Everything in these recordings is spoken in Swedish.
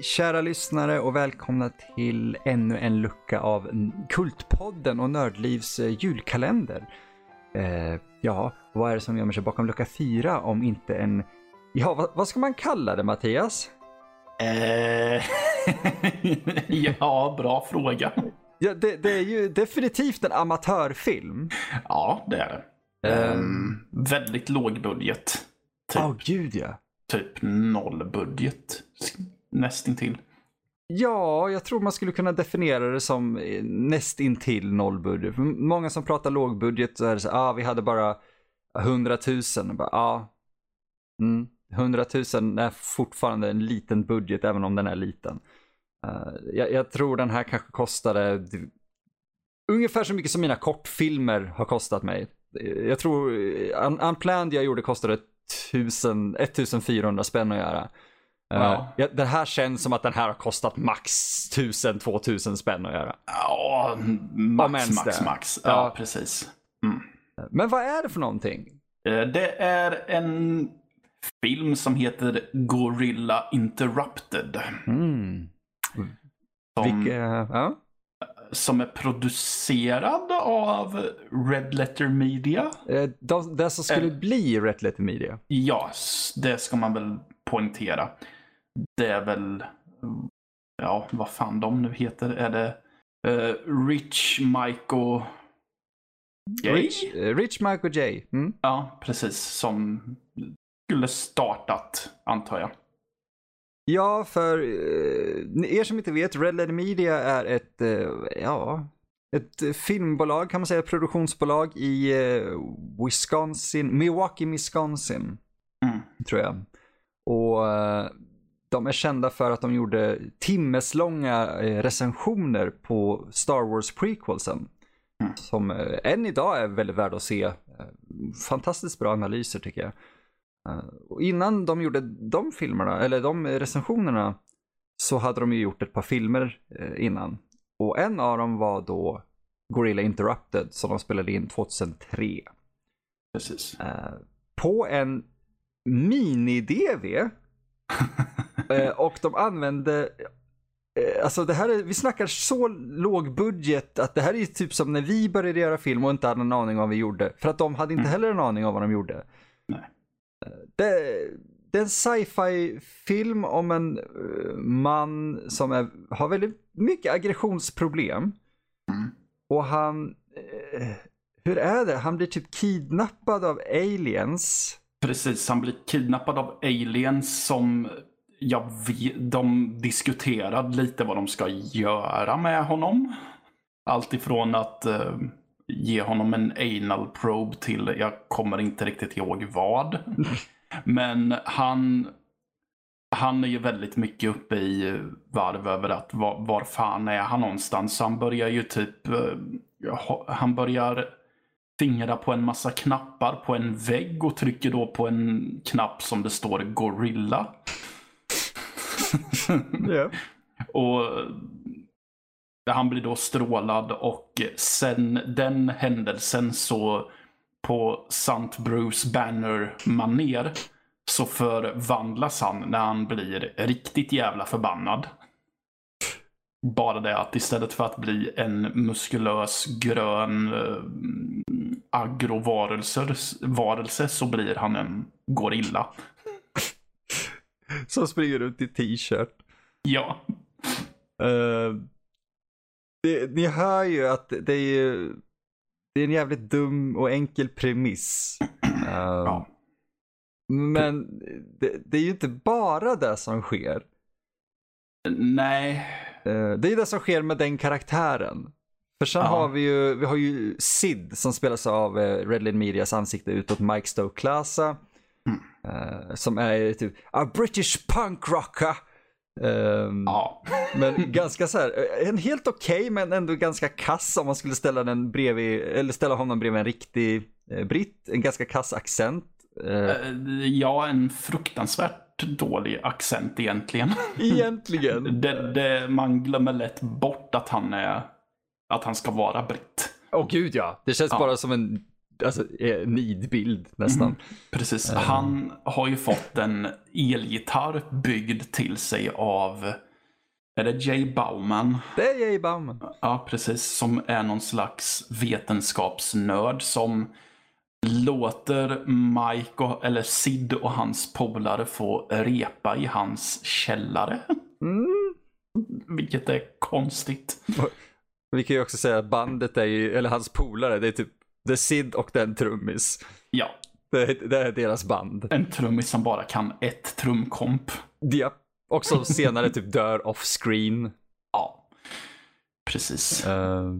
kära lyssnare och välkomna till ännu en lucka av Kultpodden och Nördlivs eh, julkalender. Eh, ja, vad är det som gömmer sig bakom lucka fyra om inte en... Ja, vad, vad ska man kalla det Mattias? Eh... ja, bra fråga. Ja, det, det, är ju definitivt en amatörfilm. Ja, det är det. Um, väldigt låg budget. Typ. oh, gud ja. Typ noll budget nästintill. Ja, jag tror man skulle kunna definiera det som eh, nästintill nollbudget. Många som pratar lågbudget så är det så ah, vi hade bara 100 000. Bara, ah, mm, 100 000 är fortfarande en liten budget även om den är liten. Uh, jag, jag, tror den här kanske kostade ungefär så mycket som mina kortfilmer har kostat mig. Eh, jag tror Unplanned jag gjorde kostade 1000, 1400 spänn att göra. Uh, ja, det här känns som att den här har kostat max 1000-2000 spänn att göra. Ja, max, max, det. max. Ja, ja. precis. Mm. Men vad är det för någonting? Eh, det är en film som heter Gorilla Interrupted. Mm. Som, Vilka, ja? som är producerad av Red Letter Media. Eh, det som skulle bli Red Letter Media? Ja, det ska man väl poängtera det är väl, ja vad fan de nu heter. Är det uh, Rich, Mike och Jay? Rich, uh, Rich Mike och Jay. Mm. Ja, precis. Som skulle startat, antar jag. Ja, för uh, er som inte vet, Red Letter Media är ett, ja, ett filmbolag kan man säga, ett produktionsbolag i Wisconsin, Milwaukee, Wisconsin. Mm. Tror jag. Och de är kända för att de gjorde timmeslånga eh, recensioner på Star Wars prequelsen. Mm. Som eh, än idag är väldigt värda att se. Eh, fantastiskt bra analyser tycker jag. Och innan de gjorde de filmerna, eller de recensionerna, så hade de ju gjort ett par filmer innan. Och en av dem var då Gorilla Interrupted som de spelade in 2003. Precis. På en mini-DV och de använde eh, Alltså det här är, vi snackar så låg budget att det här är typ som när vi började göra film och inte hade en aning om vad vi gjorde. För att de hade inte mm. heller en aning om vad de gjorde. Nej. Eh, det, det är en sci-fi film om en man som är, har väldigt mycket aggressionsproblem. Mm. Och han, hur är det? Han blir typ kidnappad av aliens. Precis, han blir kidnappad av aliens som jag vet, de diskuterade lite vad de ska göra med honom. Allt ifrån att uh, ge honom en anal probe till, jag kommer inte riktigt ihåg vad. Men han, han är ju väldigt mycket uppe i varv över att var, var fan är han någonstans. Så han börjar ju typ, uh, han börjar fingra på en massa knappar på en vägg och trycker då på en knapp som det står Gorilla yeah. Och han blir då strålad och sen den händelsen så på St. Bruce Banner-maner så förvandlas han när han blir riktigt jävla förbannad. Bara det att istället för att bli en muskulös grön eh, äh, agrovarelse så blir han en gorilla. Som springer runt i t-shirt. Ja. Uh, det, ni hör ju att det är ju det är en jävligt dum och enkel premiss. Uh, ja. Men det, det, är ju inte bara det som sker. Nej. Uh, det är det som sker med den karaktären. För sen ja. har vi ju, vi har ju Sid som spelas av Redline Medias ansikte utåt, Mike Stoklasa. Uh, som är typ a British punk rocker. Um, ja. men ganska så här, eh, en helt okej okay, men ändå ganska kass om man skulle ställa den bredvid, eller ställa honom bredvid en riktig eh, britt. En ganska kass accent. Uh, ja, en fruktansvärt dålig accent egentligen. Egentligen. det, det, man glömmer lätt bort att han är, att han ska vara britt. Åh oh, gud ja, det känns ja. bara som en alltså, nidbild nästan. Mm, precis. Uh. Han har ju fått en elgitarr byggd till sig av Är det Jay Bauman? Det är Jay Bauman. Ja, precis. Som är någon slags vetenskapsnörd som låter Mike, och, eller Sid och hans polare få repa i hans källare. Mm. Vilket är konstigt. Vi kan ju också säga att bandet är ju, eller hans polare, det är typ The Sid och den trummis. Ja, Det är, det är deras band. en trummis som bara kan ett trumkomp. Ja. Och som senare typ dör off screen. Ja, precis. Uh,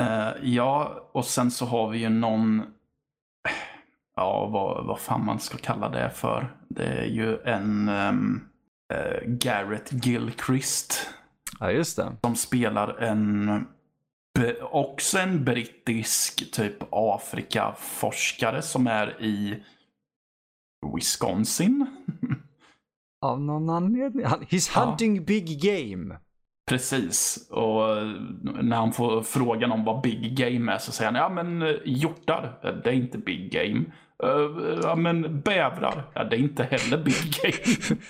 Eh, ja, och sen så har vi ju någon, ja vad, vad fan man ska kalla det för. Det är ju en um, uh, Garrett Gilchrist ja, just det. som spelar en, också en brittisk typ Afrikaforskare som är i Wisconsin. Av någon anledning. He's Ja. hunting big game. Precis. Och eh, när han får frågan om vad big game är så säger han ja men eh, hjortar, det är inte big game. Eh, Ja men bävrar, ja det är inte heller big game.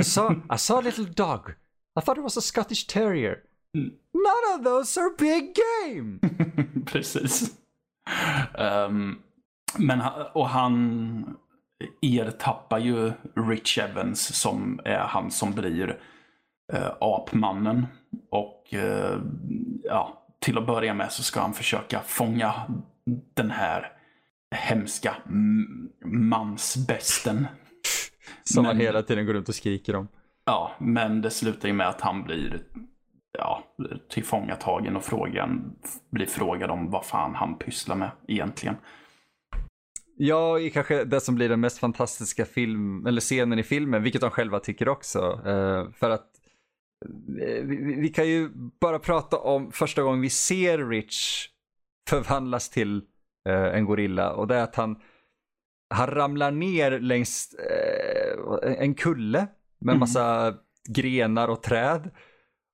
I saw, I saw a little dog. I thought it was a Scottish terrier. Mm. None of those are big game. Precis. Ehm, men och han ertappar ju Rich Evans som är han som blir uh, apmannen. Och eh, ja, till att börja med så ska han försöka fånga den här hemska m- mansbesten. Som Men- han hela tiden går runt och skriker om. Ja, men det slutar ju med att han blir ja, tillfångatagen och frågan, blir frågad om vad fan han pysslar med egentligen. Ja, i kanske det som blir den mest fantastiska film, eller scenen i filmen, vilket de själva tycker också. Eh, för att eh, vi, kan ju bara prata om första gången vi ser Rich förvandlas till eh, en gorilla och det är att han, han ramlar ner längs en kulle med Mm. massa grenar och träd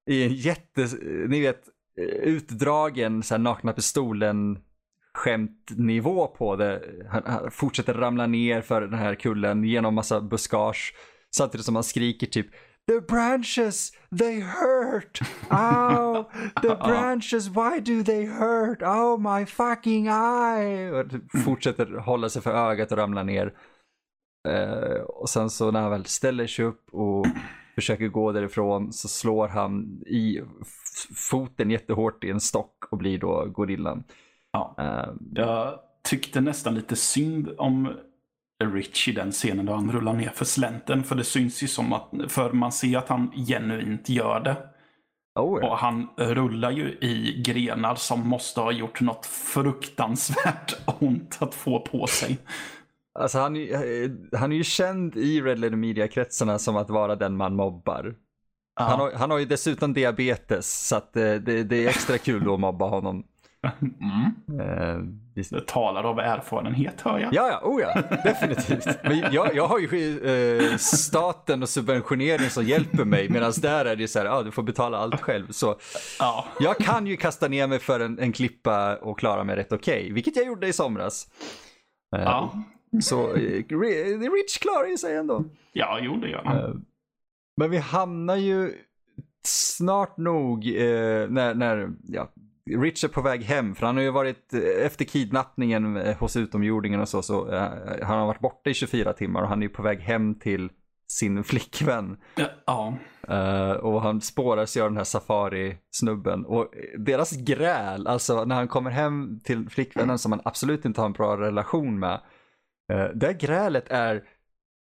i en jätte, ni vet, eh, utdragen så här, nakna pistolen skämtnivå på det. Han, han fortsätter ramla ner för den här kullen genom massa buskage. Samtidigt som han skriker typ The branches, they hurt! Ow! The branches, why do they hurt? Oh my fucking eye! Och typ fortsätter hålla sig för ögat och ramla ner. Eh, och sen så när han väl ställer sig upp och försöker gå därifrån så slår han i foten jättehårt i en stock och blir då gorillan. Ja. Eh, Jag tyckte nästan lite synd om Rich i den scenen då han rullar ner för slänten. För det syns ju som att, för man ser att han genuint gör det. oh, ja. Och han rullar ju i grenar som måste ha gjort något fruktansvärt ont att få på sig. Alltså han, är- eh, han är ju känd i Red Letter Media-kretsarna som att vara den man mobbar. Ja. Han, har, han har ju dessutom diabetes så att eh, det, det är extra kul då att mobba honom. Mm. Eh, visst. Talar av erfarenhet hör jag. Ja, ja, oh ja, definitivt. Men jag, jag har ju eh, staten och subventionering som hjälper mig medan där är det så här, ja du får betala allt själv. Så Ja. jag kan ju kasta ner mig för en, en klippa och klara mig rätt okej, vilket jag gjorde i somras. Eh, Ja, Så eh, Ri- Rich klarar ju sig ändå. ja jo det gör han. Eh, Men vi hamnar ju snart nog eh, när, när ja, Rich är på väg hem. För han har ju varit, efter kidnappningen hos utomjordingen och så, så eh, han har varit borta i 24 timmar och han är ju på väg hem till sin flickvän. Ja, Eh, och han spårar sig av den här safari-snubben. Och deras gräl, alltså när han kommer hem till flickvännen som han absolut inte har en bra relation med. Uh, det grälet är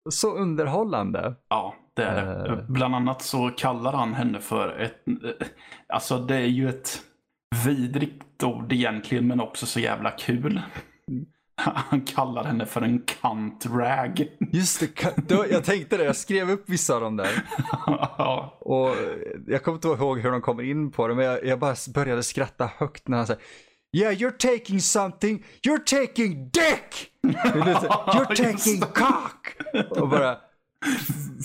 så underhållande. ja det är det. Eh. Bland annat så kallar han henne för ett... eh, Alltså det är ju ett vidrigt ord egentligen men också så jävla kul. Han kallar henne för en cunt-rag. Just det, jag tänkte det, jag skrev upp vissa av dem där. ja, Och jag kommer inte ihåg hur de kommer in på det, men jag, jag bara började skratta högt när han säger Yeah, you're taking something, you're taking dick! You're taking cock! Och bara,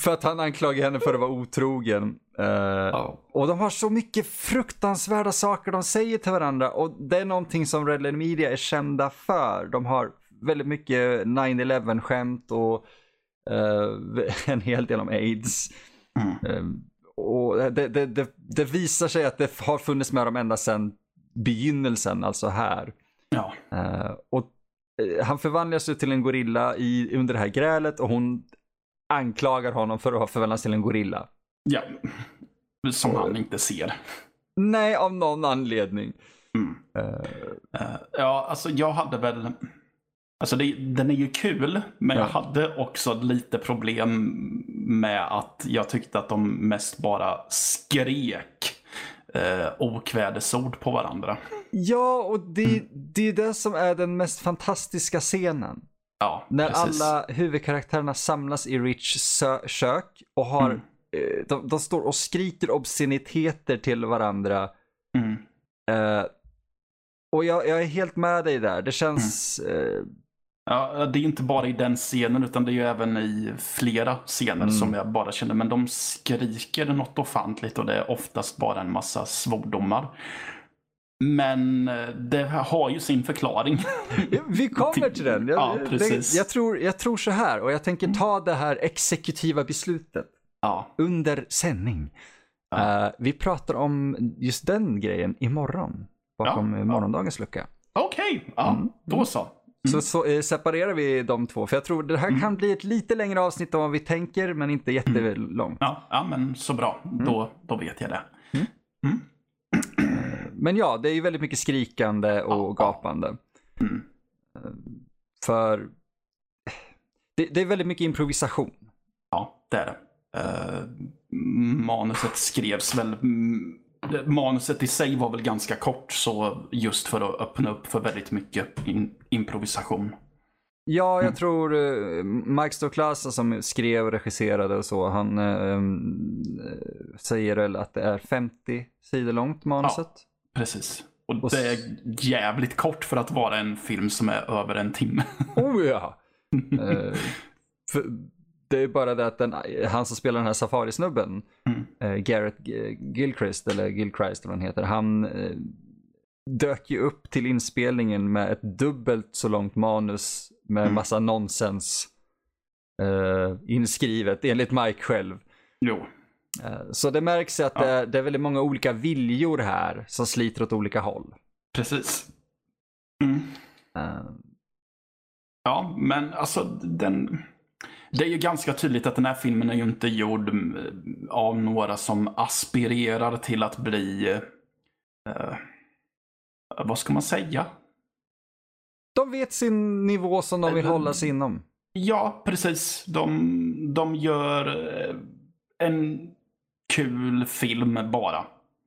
för att han anklagar henne för att vara otrogen. Eh, Ja. Och de har så mycket fruktansvärda saker de säger till varandra och det är någonting som Red Letter Media är kända för. De har väldigt mycket 9-11 skämt och eh, en hel del om aids. Mm. Eh, och det, det, det, det visar sig att det har funnits med dem ända sedan begynnelsen, alltså här. Ja. Eh, och eh, han förvandlas till en gorilla i, under det här grälet och hon anklagar honom för att ha förvandlats till en gorilla. ja. Som han inte ser. Nej, av någon anledning. Mm. Eh, ja, alltså jag hade väl... Alltså det, den är ju kul, men jag Ja. hade också lite problem med att jag tyckte att de mest bara skrek eh, okvädesord på varandra. ja, och det, det är det som är den mest fantastiska scenen. Ja, När precis. alla huvudkaraktärerna samlas i Rich sö- kök och har, Mm. eh, de, de står och skriker obsceniteter till varandra. Mm. Eh, och jag, jag är helt med dig där. Det känns... Eh, Ja, det är inte bara i den scenen utan det är ju även i flera scener Mm. som jag bara känner, men de skriker något ofantligt och det är oftast bara en massa svordomar. Men eh, det har ju sin förklaring. vi kommer till den. Jag, Ja, precis. jag, tror, jag tror så här och jag tänker ta det här exekutiva beslutet ja, under sändning. Ja. Eh, vi pratar om just den grejen imorgon. Bakom Ja, morgondagens lucka. okej. Ja, Mm. då så. Så, så eh, separerar vi de två. För jag tror det här Mm. kan bli ett lite längre avsnitt än vad vi tänker, men inte jättelångt. Ja, ja men så bra. Mm. Då, då vet jag det. Men ja, det är ju väldigt mycket skrikande och Ja. gapande. Mm. För det, det är väldigt mycket improvisation. Ja, det är det. Eh, manuset skrevs väl... Manuset i sig var väl ganska kort, så just för att öppna upp för väldigt mycket in, improvisation. Ja, jag Mm. tror uh, Mike Stoklasa som skrev och regisserade och så, han eh, säger väl att det är 50 sidor långt manuset. Precis. Och Och det är jävligt kort för att vara en film som är över en timme. Oh ja! Eh, för det är bara det att den, han som spelar den här safarisnubben, Mm. eh, Garrett Gilchrist, eller Gilchrist eller vad han heter, han eh, dök ju upp till inspelningen med ett dubbelt så långt manus med Mm. massa nonsens eh, inskrivet, enligt Mike själv. Jo. Eh, så det märks att Ja. det, det är väldigt många olika viljor här som sliter åt olika håll. Precis. Mm. Eh, Ja, men alltså den... Det är ju ganska tydligt att den här filmen är ju inte gjord mm, av några som aspirerar till att bli... eh, vad ska man säga? de vet sin nivå som de vill Eh, hålla sig inom. Ja, precis. De, de gör eh, en kul film bara.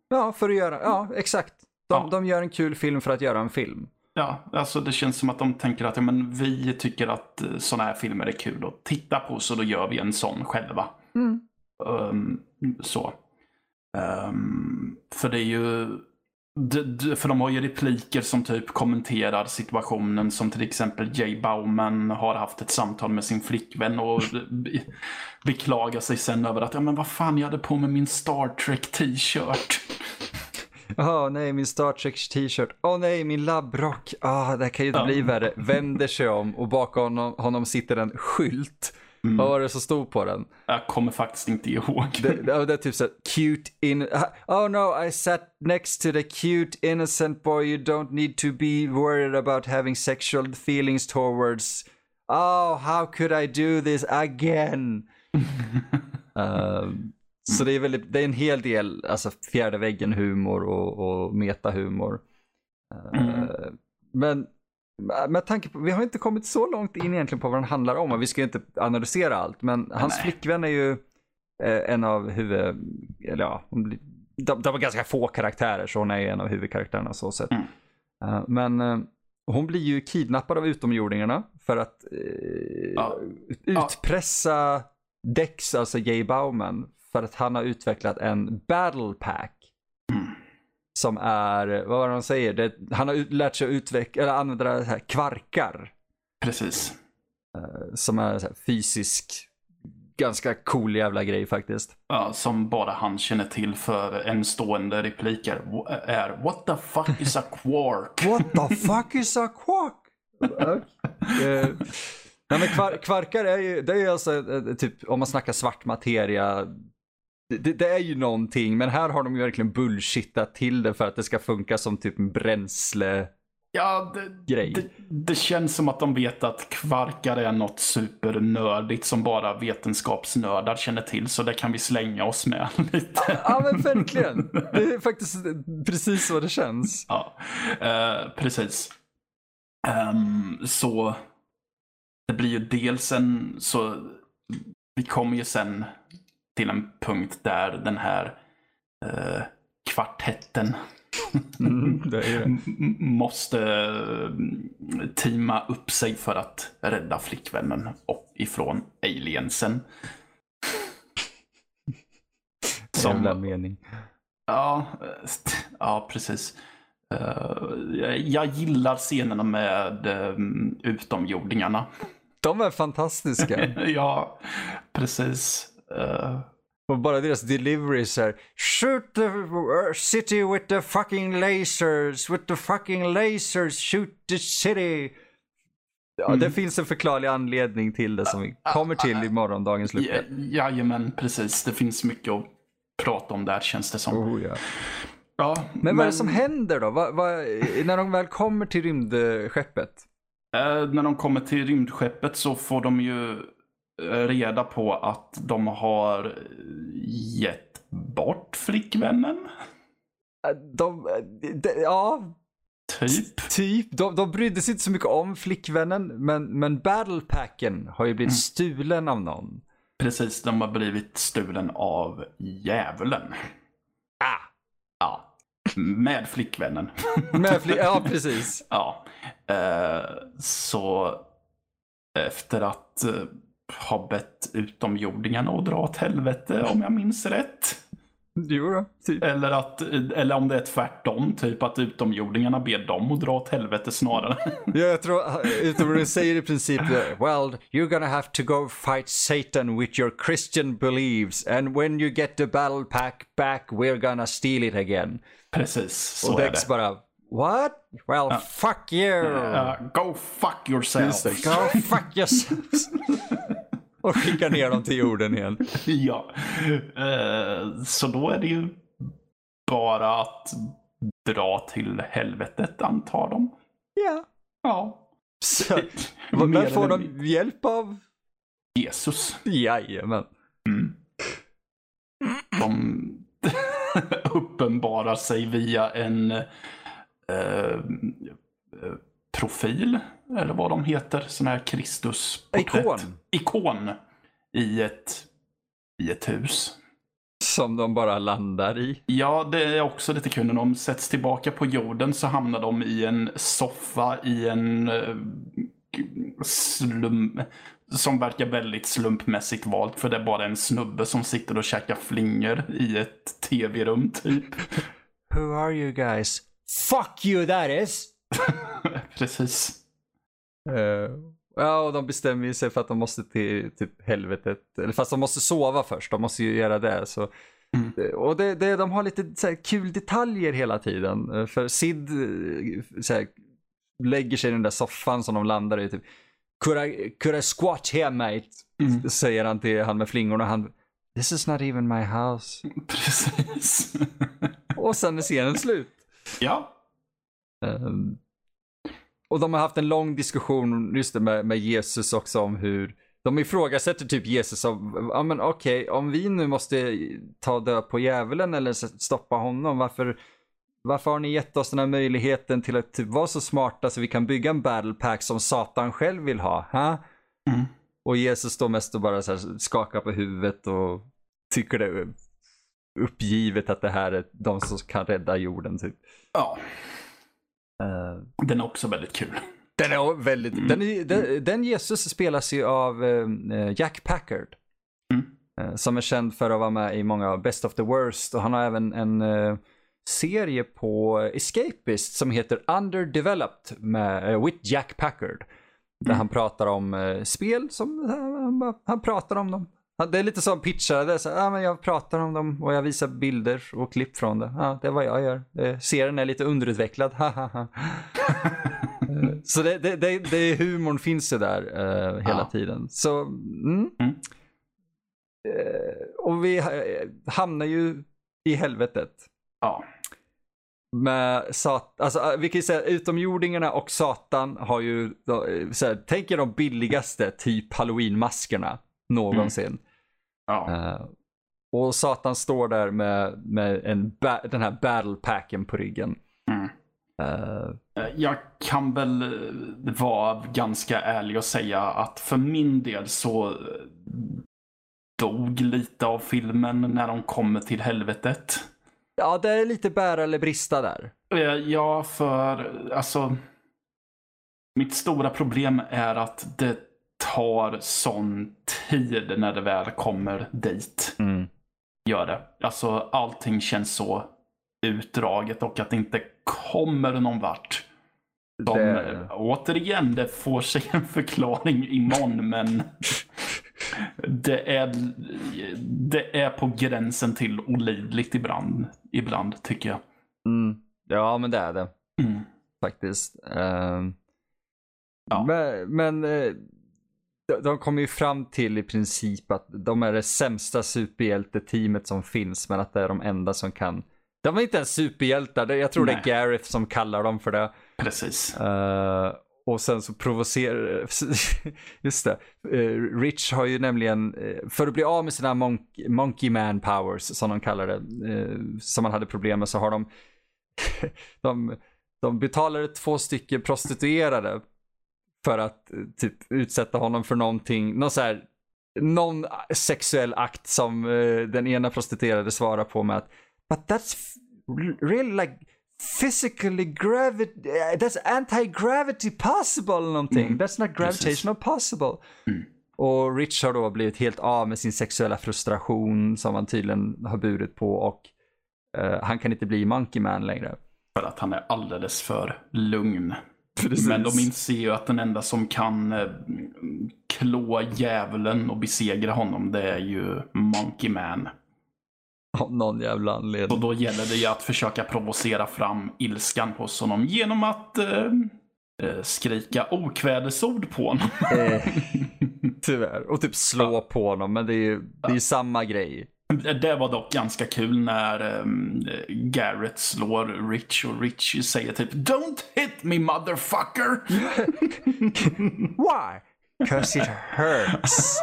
Ja, för att göra, ja exakt. De, Ja. de gör en kul film för att göra en film. Ja, alltså det känns som att de tänker att ja, men vi tycker att sådana här filmer är kul att titta på så då gör vi en sån själva. Mm. Ehm, så. Ehm, för det är ju... För de har ju repliker som typ kommenterar situationen som till exempel Jay Bauman har haft ett samtal med sin flickvän och be- beklagar sig sen över att ja men vad fan jag hade på mig min Star Trek t-shirt. Åh nej, min Star Trek t-shirt. Åh nej, min labbrock. Ah, det här kan ju inte Ja. bli värre. Vänder sig om och bakom honom, honom sitter en skylt. Mm. Vad var det som stod på den? Jag kommer faktiskt inte ihåg. Det, det, det är typ så cute in... Oh no, I sat next to the cute innocent boy you don't need to be worried about having sexual feelings towards. Oh, how could I do this again? Um, så det är, väldigt, det är en hel del alltså, fjärde väggen humor och, och metahumor. Uh, Mm. Men med tanke på, vi har inte kommit så långt in egentligen på vad den handlar om och vi ska ju inte analysera allt. Men hans Nej. flickvän är ju eh, en av huvud, eller ja, de, de var ganska få karaktärer så hon är ju en av huvudkaraktärerna så sett. Mm. Eh, men eh, hon blir ju kidnappad av utomjordingarna för att eh, Ja. utpressa Dex, alltså Jay Bauman, för att han har utvecklat en battle pack. Mm. Som är, vad var det de säger? Det, han har lärt sig att utveckla, eller använda det här kvarkar. Precis. Som är här fysisk, ganska cool jävla grej faktiskt. Ja, som bara han känner till för en stående replik är, är What the fuck is a quark? What the fuck is a quark? Eh, Nej men kvar, kvarkar är ju, det är ju alltså eh, typ om man snackar svart materia det, det, är ju någonting, men här har de ju verkligen bullshittat till det för att det ska funka som typ en bränsle Ja, det, grej. Det, det, känns som att de vet att kvarkar är något supernördigt som bara vetenskapsnördar känner till. Så det kan vi slänga oss med lite. Ja, men verkligen. Det är faktiskt precis så det känns. Ja, eh, precis. Um, så det blir ju dels en, så vi kommer ju sen till en punkt där den här eh, kvartetten Mm, måste mm, teama upp sig för att rädda flickvännen och ifrån aliensen. Som... Jävla mening. Ja, ja precis. Uh, jag gillar scenerna med um, utomjordingarna. De är fantastiska. ja, precis. Uh, och bara deras deliveries är Shoot the city with the fucking lasers, with the fucking lasers, shoot the city. Ja, mm. det finns en förklarlig anledning till det som vi kommer till i morgondagens lucka. Jajamän, precis. Det finns mycket att prata om där känns det som. Oh, ja. Ja, men, men vad är det som händer då? Va, va, när de väl kommer till rymdskeppet? Eh, när de kommer till rymdskeppet så får de ju reda på att de har gett bort flickvännen. De, de ja. Typ. Typ. De, de brydde sig inte så mycket om flickvännen, men, men battlepacken har ju blivit mm. stulen av någon. Precis, de har blivit stulen av djävulen. Ah. Ja. Med flickvännen. Med fli ja, precis. ja. Eh, så efter att eh, har bett utomjordingarna att dra åt helvete om jag minns rätt. Jo då, typ. Eller, att, eller om det är tvärtom, typ att utomjordingarna ber dem att dra åt helvete snarare. Ja, jag tror utomjordingarna säger i princip Well, you're gonna have to go fight Satan with your Christian beliefs and when you get the battle pack back we're gonna steal it again. Precis, så Och Dex bara What? Well, uh, fuck you! Uh, go fuck yourself! Go fuck yourselves! och skickar ner dem till jorden igen. ja. Uh, så då är det ju bara att dra till helvetet, antar de. Ja. Ja. Så, men får de hjälp av? Jesus. Jajamän. Mm. De uppenbarar sig via en uh, profil, eller vad de heter, sån här Kristus Ikon. Ikon i ett, i ett hus. Som de bara landar i. Ja, det är också lite kul. När de sätts tillbaka på jorden så hamnar de i en soffa i en uh, slum som verkar väldigt slumpmässigt valt. För det är bara en snubbe som sitter och käkar flingor i ett tv-rum typ. Who are you guys? Fuck you that is! Precis. Uh, ja, och de bestämmer sig för att de måste till typ helvetet. Eller fast de måste sova först, de måste ju göra det. Så. Mm. Eh, och det, det, de har lite så här, kul detaljer hela tiden. Eh, för Sid så här, lägger sig i den där soffan som de landar i. Typ, could I, could I squat here mate? Mm. Säger han till han med flingorna. Han, This is not even my house. Precis. och sen är scenen slut. Ja. Um, och de har haft en lång diskussion just det, med, med Jesus också om hur de ifrågasätter typ Jesus om, ja men okej, okay, om vi nu måste ta död på djävulen eller stoppa honom, varför, varför har ni gett oss den här möjligheten till att typ vara så smarta så vi kan bygga en battle pack som Satan själv vill ha? Ha? Mm. Och Jesus står mest och bara så här skakar på huvudet och tycker det uppgivet att det här är de som kan rädda jorden typ. Ja. Uh, den är också väldigt kul. Den är väldigt, mm. den, är, den, den, Jesus spelas ju av uh, Jack Packard. Mm. Uh, som är känd för att vara med i många av Best of the Worst och han har även en serie på Escapist som heter Underdeveloped med, with Jack Packard. Där mm. han pratar om spel som, han, han pratar om dem. Det är lite som pitchade, så, ja, men jag pratar om dem och jag visar bilder och klipp från det. Ja, det är vad jag gör. Serien är lite underutvecklad. så det, det, det, det, humorn finns ju där uh, hela ja. tiden. Så, mm. Mm. Uh, och vi eh, hamnar ju i helvetet. Ja. Med sat alltså, eh, vi kan ju säga utomjordingarna och Satan har ju, då, så här, tänk er de billigaste typ halloween-maskerna någonsin. Ja. Eh, och Satan står där med, med en den här battle packen på ryggen. Mm. Eh, Jag kan väl vara ganska ärlig och säga att för min del så dog lite av filmen när de kommer till helvetet. ja, det är lite bära eller brista där. Ja, för alltså. Mitt stora problem är att det tar sån tid när det väl kommer dit. Gör det. Alltså allting känns så utdraget och att det inte kommer någon vart. Som, Det- Återigen, det får sig en förklaring imorgon men det är, det är på gränsen till olidligt ibland, ibland tycker jag. Mm. Ja, men det är det Mm. faktiskt. Ehm, Ja. Men, men eh, de, de kommer ju fram till i princip att de är det sämsta superhjälteteamet som finns, men att det är de enda som kan. De är inte ens superhjältar, det- jag tror det Nej. är Gareth som kallar dem för det. Precis. Eh, och sen så provocerar, just det, Eh, Rich har ju nämligen, eh, för att bli av med sina monk, Monkey Man powers, som de kallar det, som man hade problem med, så har de, de, de betalade två stycken prostituerade för att eh, typ utsätta honom för någonting, någon så här, någon sexuell akt som eh, den ena prostituerade svarar på med att But that's really like physically gravity, that's anti-gravity possible någonting. Mm, That's not gravitational possible. Mm. Och Rich har då blivit helt av med sin sexuella frustration som han tydligen har burit på och eh, han kan inte bli Monkey Man längre. För att han är alldeles för lugn. Precis. Men de inser ju att den enda som kan eh, klå djävulen och besegra honom det är ju Monkey Man. Av någon jävla Och anledning. då gäller det ju att försöka provocera fram ilskan hos honom genom att eh, eh, skrika okvädesord på honom. Eh, tyvärr. Och typ slå på honom, men det är ju det är ju samma grej. Det var dock ganska kul när um, Garrett slår Rich och Rich säger typ Don't hit me motherfucker! Why? Cause it hurts.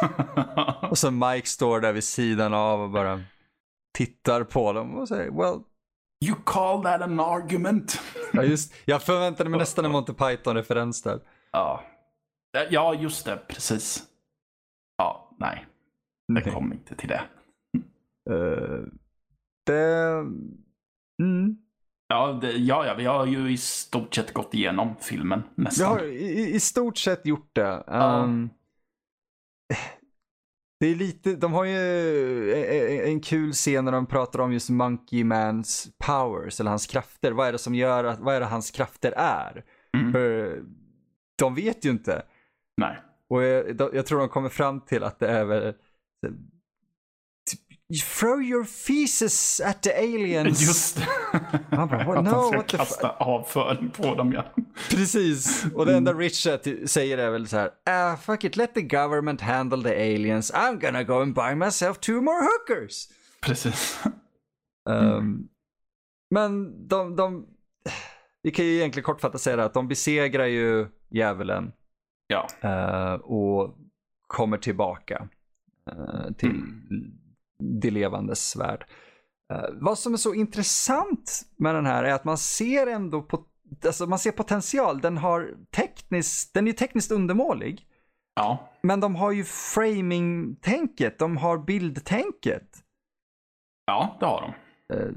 och så Mike står där vid sidan av och bara tittar på dem och säger well, You call that an argument? ja just, jag förväntade mig nästan en Monty Python-referens där. Ja. Ja, just det. Precis. Ja, nej. Det kom inte till det. Eh, det... Mm. Ja, det, ja, ja, vi har ju i stort sett gått igenom filmen Vi nästan. har i, i stort sett gjort det. Ja. Ehm, det är lite, de har ju en, en kul scen när de pratar om just Monkey Mans powers, eller hans krafter. Vad är det som gör att, vad är det hans krafter är? Mm. För de vet ju inte. Nej. Och jag, jag tror de kommer fram till att det är väl typ, "You Throw your feces at the aliens. Just det. Han bara, "What? Att No, han ska kasta avföring på dem, ja. Precis. Och det enda Richard säger är väl så här, ah, fuck it, let the government handle the aliens. I'm gonna go and buy myself two more hookers. Precis. Um, men de, de, vi kan ju egentligen kortfattat säga det att de besegrar ju djävulen Ja. eh, och kommer tillbaka eh, till Mm. Det levandes värld. Eh, vad som är så intressant med den här är att man ser ändå på, alltså man ser potential. Den har tekniskt, den är tekniskt undermålig. Ja. Men de har ju framing-tänket, de har bildtänket. Ja, det har de. Eh,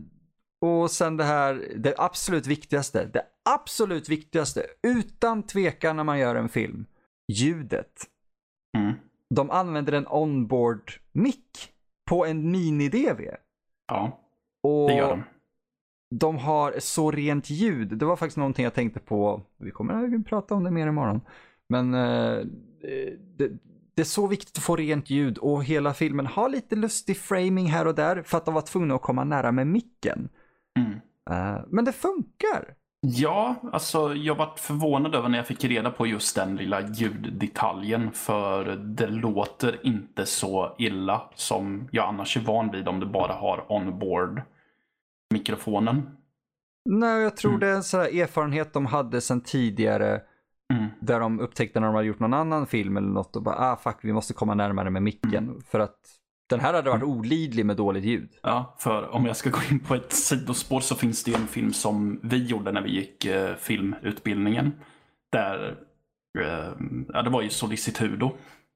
och sen det här, det absolut viktigaste, det absolut viktigaste, utan tvekan när man gör en film, ljudet. Mm. De använder en onboard mic på en mini-DV. Ja, Och det gör de. de har så rent ljud. Det var faktiskt någonting jag tänkte på. Vi kommer att prata om det mer imorgon. Men eh, det, det är så viktigt att få rent ljud och hela filmen har lite lustig framing här och där för att de var tvungna att komma nära med micken. Mm. Eh, men det funkar. Ja, alltså jag var förvånad över när jag fick reda på just den lilla ljuddetaljen. För det låter inte så illa som jag annars är van vid om du bara har onboard mikrofonen. Nej, jag tror Mm. det är en sån erfarenhet de hade sedan tidigare. Mm. Där de upptäckte när de hade gjort någon annan film eller något och bara ah fuck vi måste komma närmare med micken. För att den här hade varit olidlig med dåligt ljud. Ja, för om jag ska gå in på ett sidospår så finns det ju en film som vi gjorde när vi gick eh, filmutbildningen. Där, eh, ja det var ju Solicitudo.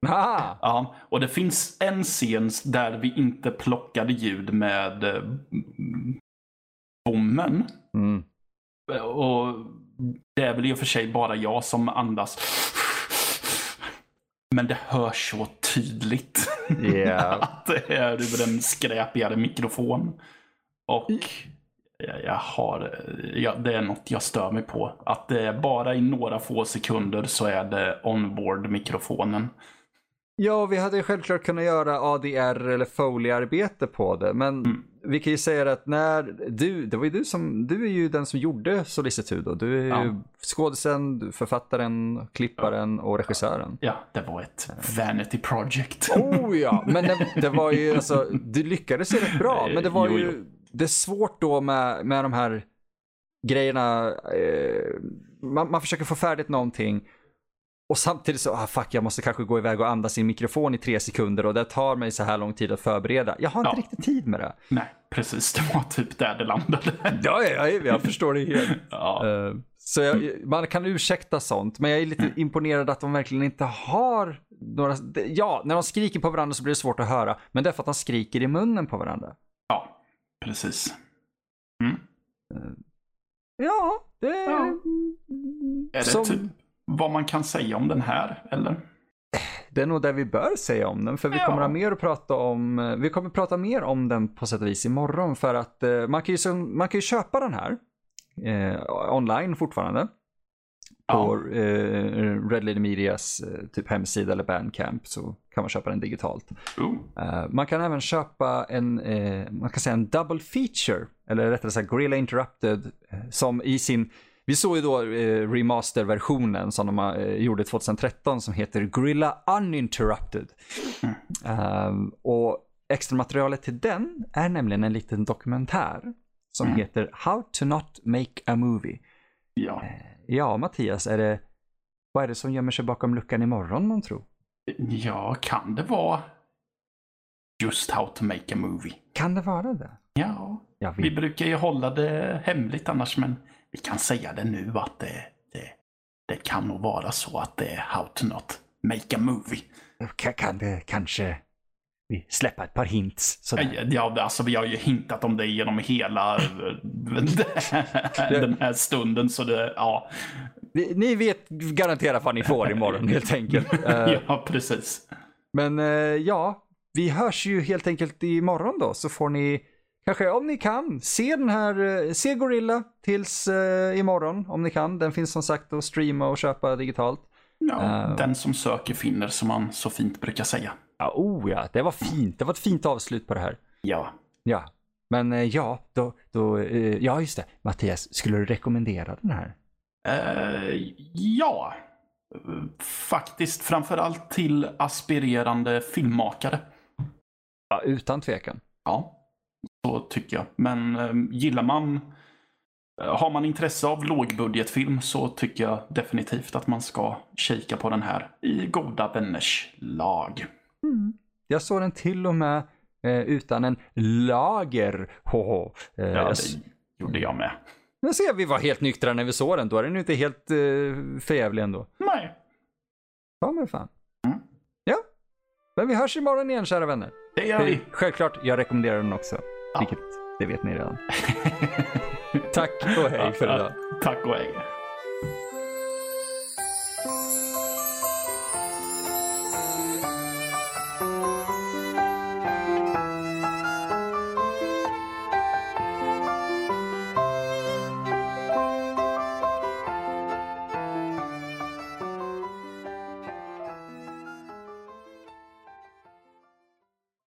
Haha! Ja, och det finns en scen där vi inte plockade ljud med eh, bommen. Mm. Och det är väl i och för sig bara jag som andas. Men det hörs så tydligt. Ja. att det är över en skräpigare mikrofon. Och jag, jag har, ja, det är något jag stör mig på. Att det är bara i några få sekunder så är det onboard-mikrofonen. Ja, vi hade ju självklart kunnat göra ADR eller Foley-arbete på det, men Mm. Vi kan ju säga att när du, det var ju du som, du är ju den som gjorde Solicitudo. Du är ju Ja. skådisen, författaren, klipparen och regissören. Ja, det var ett vanity project. Oh ja, men det, det var ju alltså, du lyckades ju rätt bra, men det var Jo, ju, jo. det är svårt då med, med de här grejerna, eh, man, man försöker få färdigt någonting och samtidigt så, ah fuck jag måste kanske gå iväg och andas i mikrofon i tre sekunder och det tar mig så här lång tid att förbereda. Jag har inte Ja. riktigt tid med det. Nej, precis. Det var typ där det landade. Ja, ja, ja jag förstår det helt. Ja, Eh, Så jag, man kan ursäkta sånt, men jag är lite imponerad att de verkligen inte har några... Ja, när de skriker på varandra så blir det svårt att höra, men det är för att de skriker i munnen på varandra. ja precis. Mm. Ja, det... Ja. Är det Som- typ vad man kan säga om den här, eller? Det är nog det vi bör säga om den, för vi Ja. kommer ha mer att prata om. eh, Vi kommer prata mer om den på sätt och vis imorgon, för att eh, man kan ju, man kan ju köpa den här eh, online fortfarande. På eh, Red Lady Medias eh, typ hemsida eller Bandcamp så kan man köpa den digitalt. Eh, man kan även köpa en, eh, man kan säga en double feature, eller rättare sagt Gorilla Interrupted, som i sin, vi såg ju då eh, remaster-versionen som de eh, gjorde 2013 som heter Gorilla Uninterrupted. Ehm, och extra materialet till den är nämligen en liten dokumentär som Mm. heter How to not make a movie. Ja. Ja, Mattias, är det, vad är det som gömmer sig bakom luckan imorgon, man tror? ja, kan det vara just how to make a movie? Kan det vara det? Ja, vi brukar ju hålla det hemligt annars, men vi kan säga det nu att det, det, det kan nog vara så att det är how to not make a movie. Ka- Kan det kanske vi släppa ett par hints? Sådär. Ja, alltså vi har ju hintat om det genom hela eh, den här stunden, så det, ja. Ni, ni vet garanterat vad ni får imorgon helt enkelt. Eh, Ja, precis. Men eh, ja, vi hörs ju helt enkelt imorgon då så får ni kanske om ni kan se den här, eh, se Gorilla tills eh, imorgon om ni kan. Den finns som sagt att streama och köpa digitalt. Ja, Eh. Den som söker finner, som man så fint brukar säga. Ja, oh ja, det var fint. Det var ett fint avslut på det här. Ja. Ja, men eh, ja, då, då ja just det. Mattias, skulle du rekommendera den här? Ja, faktiskt framförallt till aspirerande filmmakare. Ja, utan tvekan. Ja, så tycker jag. Men eh, gillar man, eh, har man intresse av lågbudgetfilm så tycker jag definitivt att man ska kika på den här i goda vänners lag. Jag såg den till och med eh, utan en lager. Hoho. Eh, Ja, det gjorde jag med. Men ser vi var helt nyktra när vi såg den. Då är den ju inte helt eh, förjävlig ändå. Nej, Ja men fan. Mm. Ja. Men vi hörs imorgon igen kära vänner. det gör vi. Självklart, jag rekommenderar den också. Ja. Vilket, det vet ni redan. Tack och hej för idag. Tack och hej.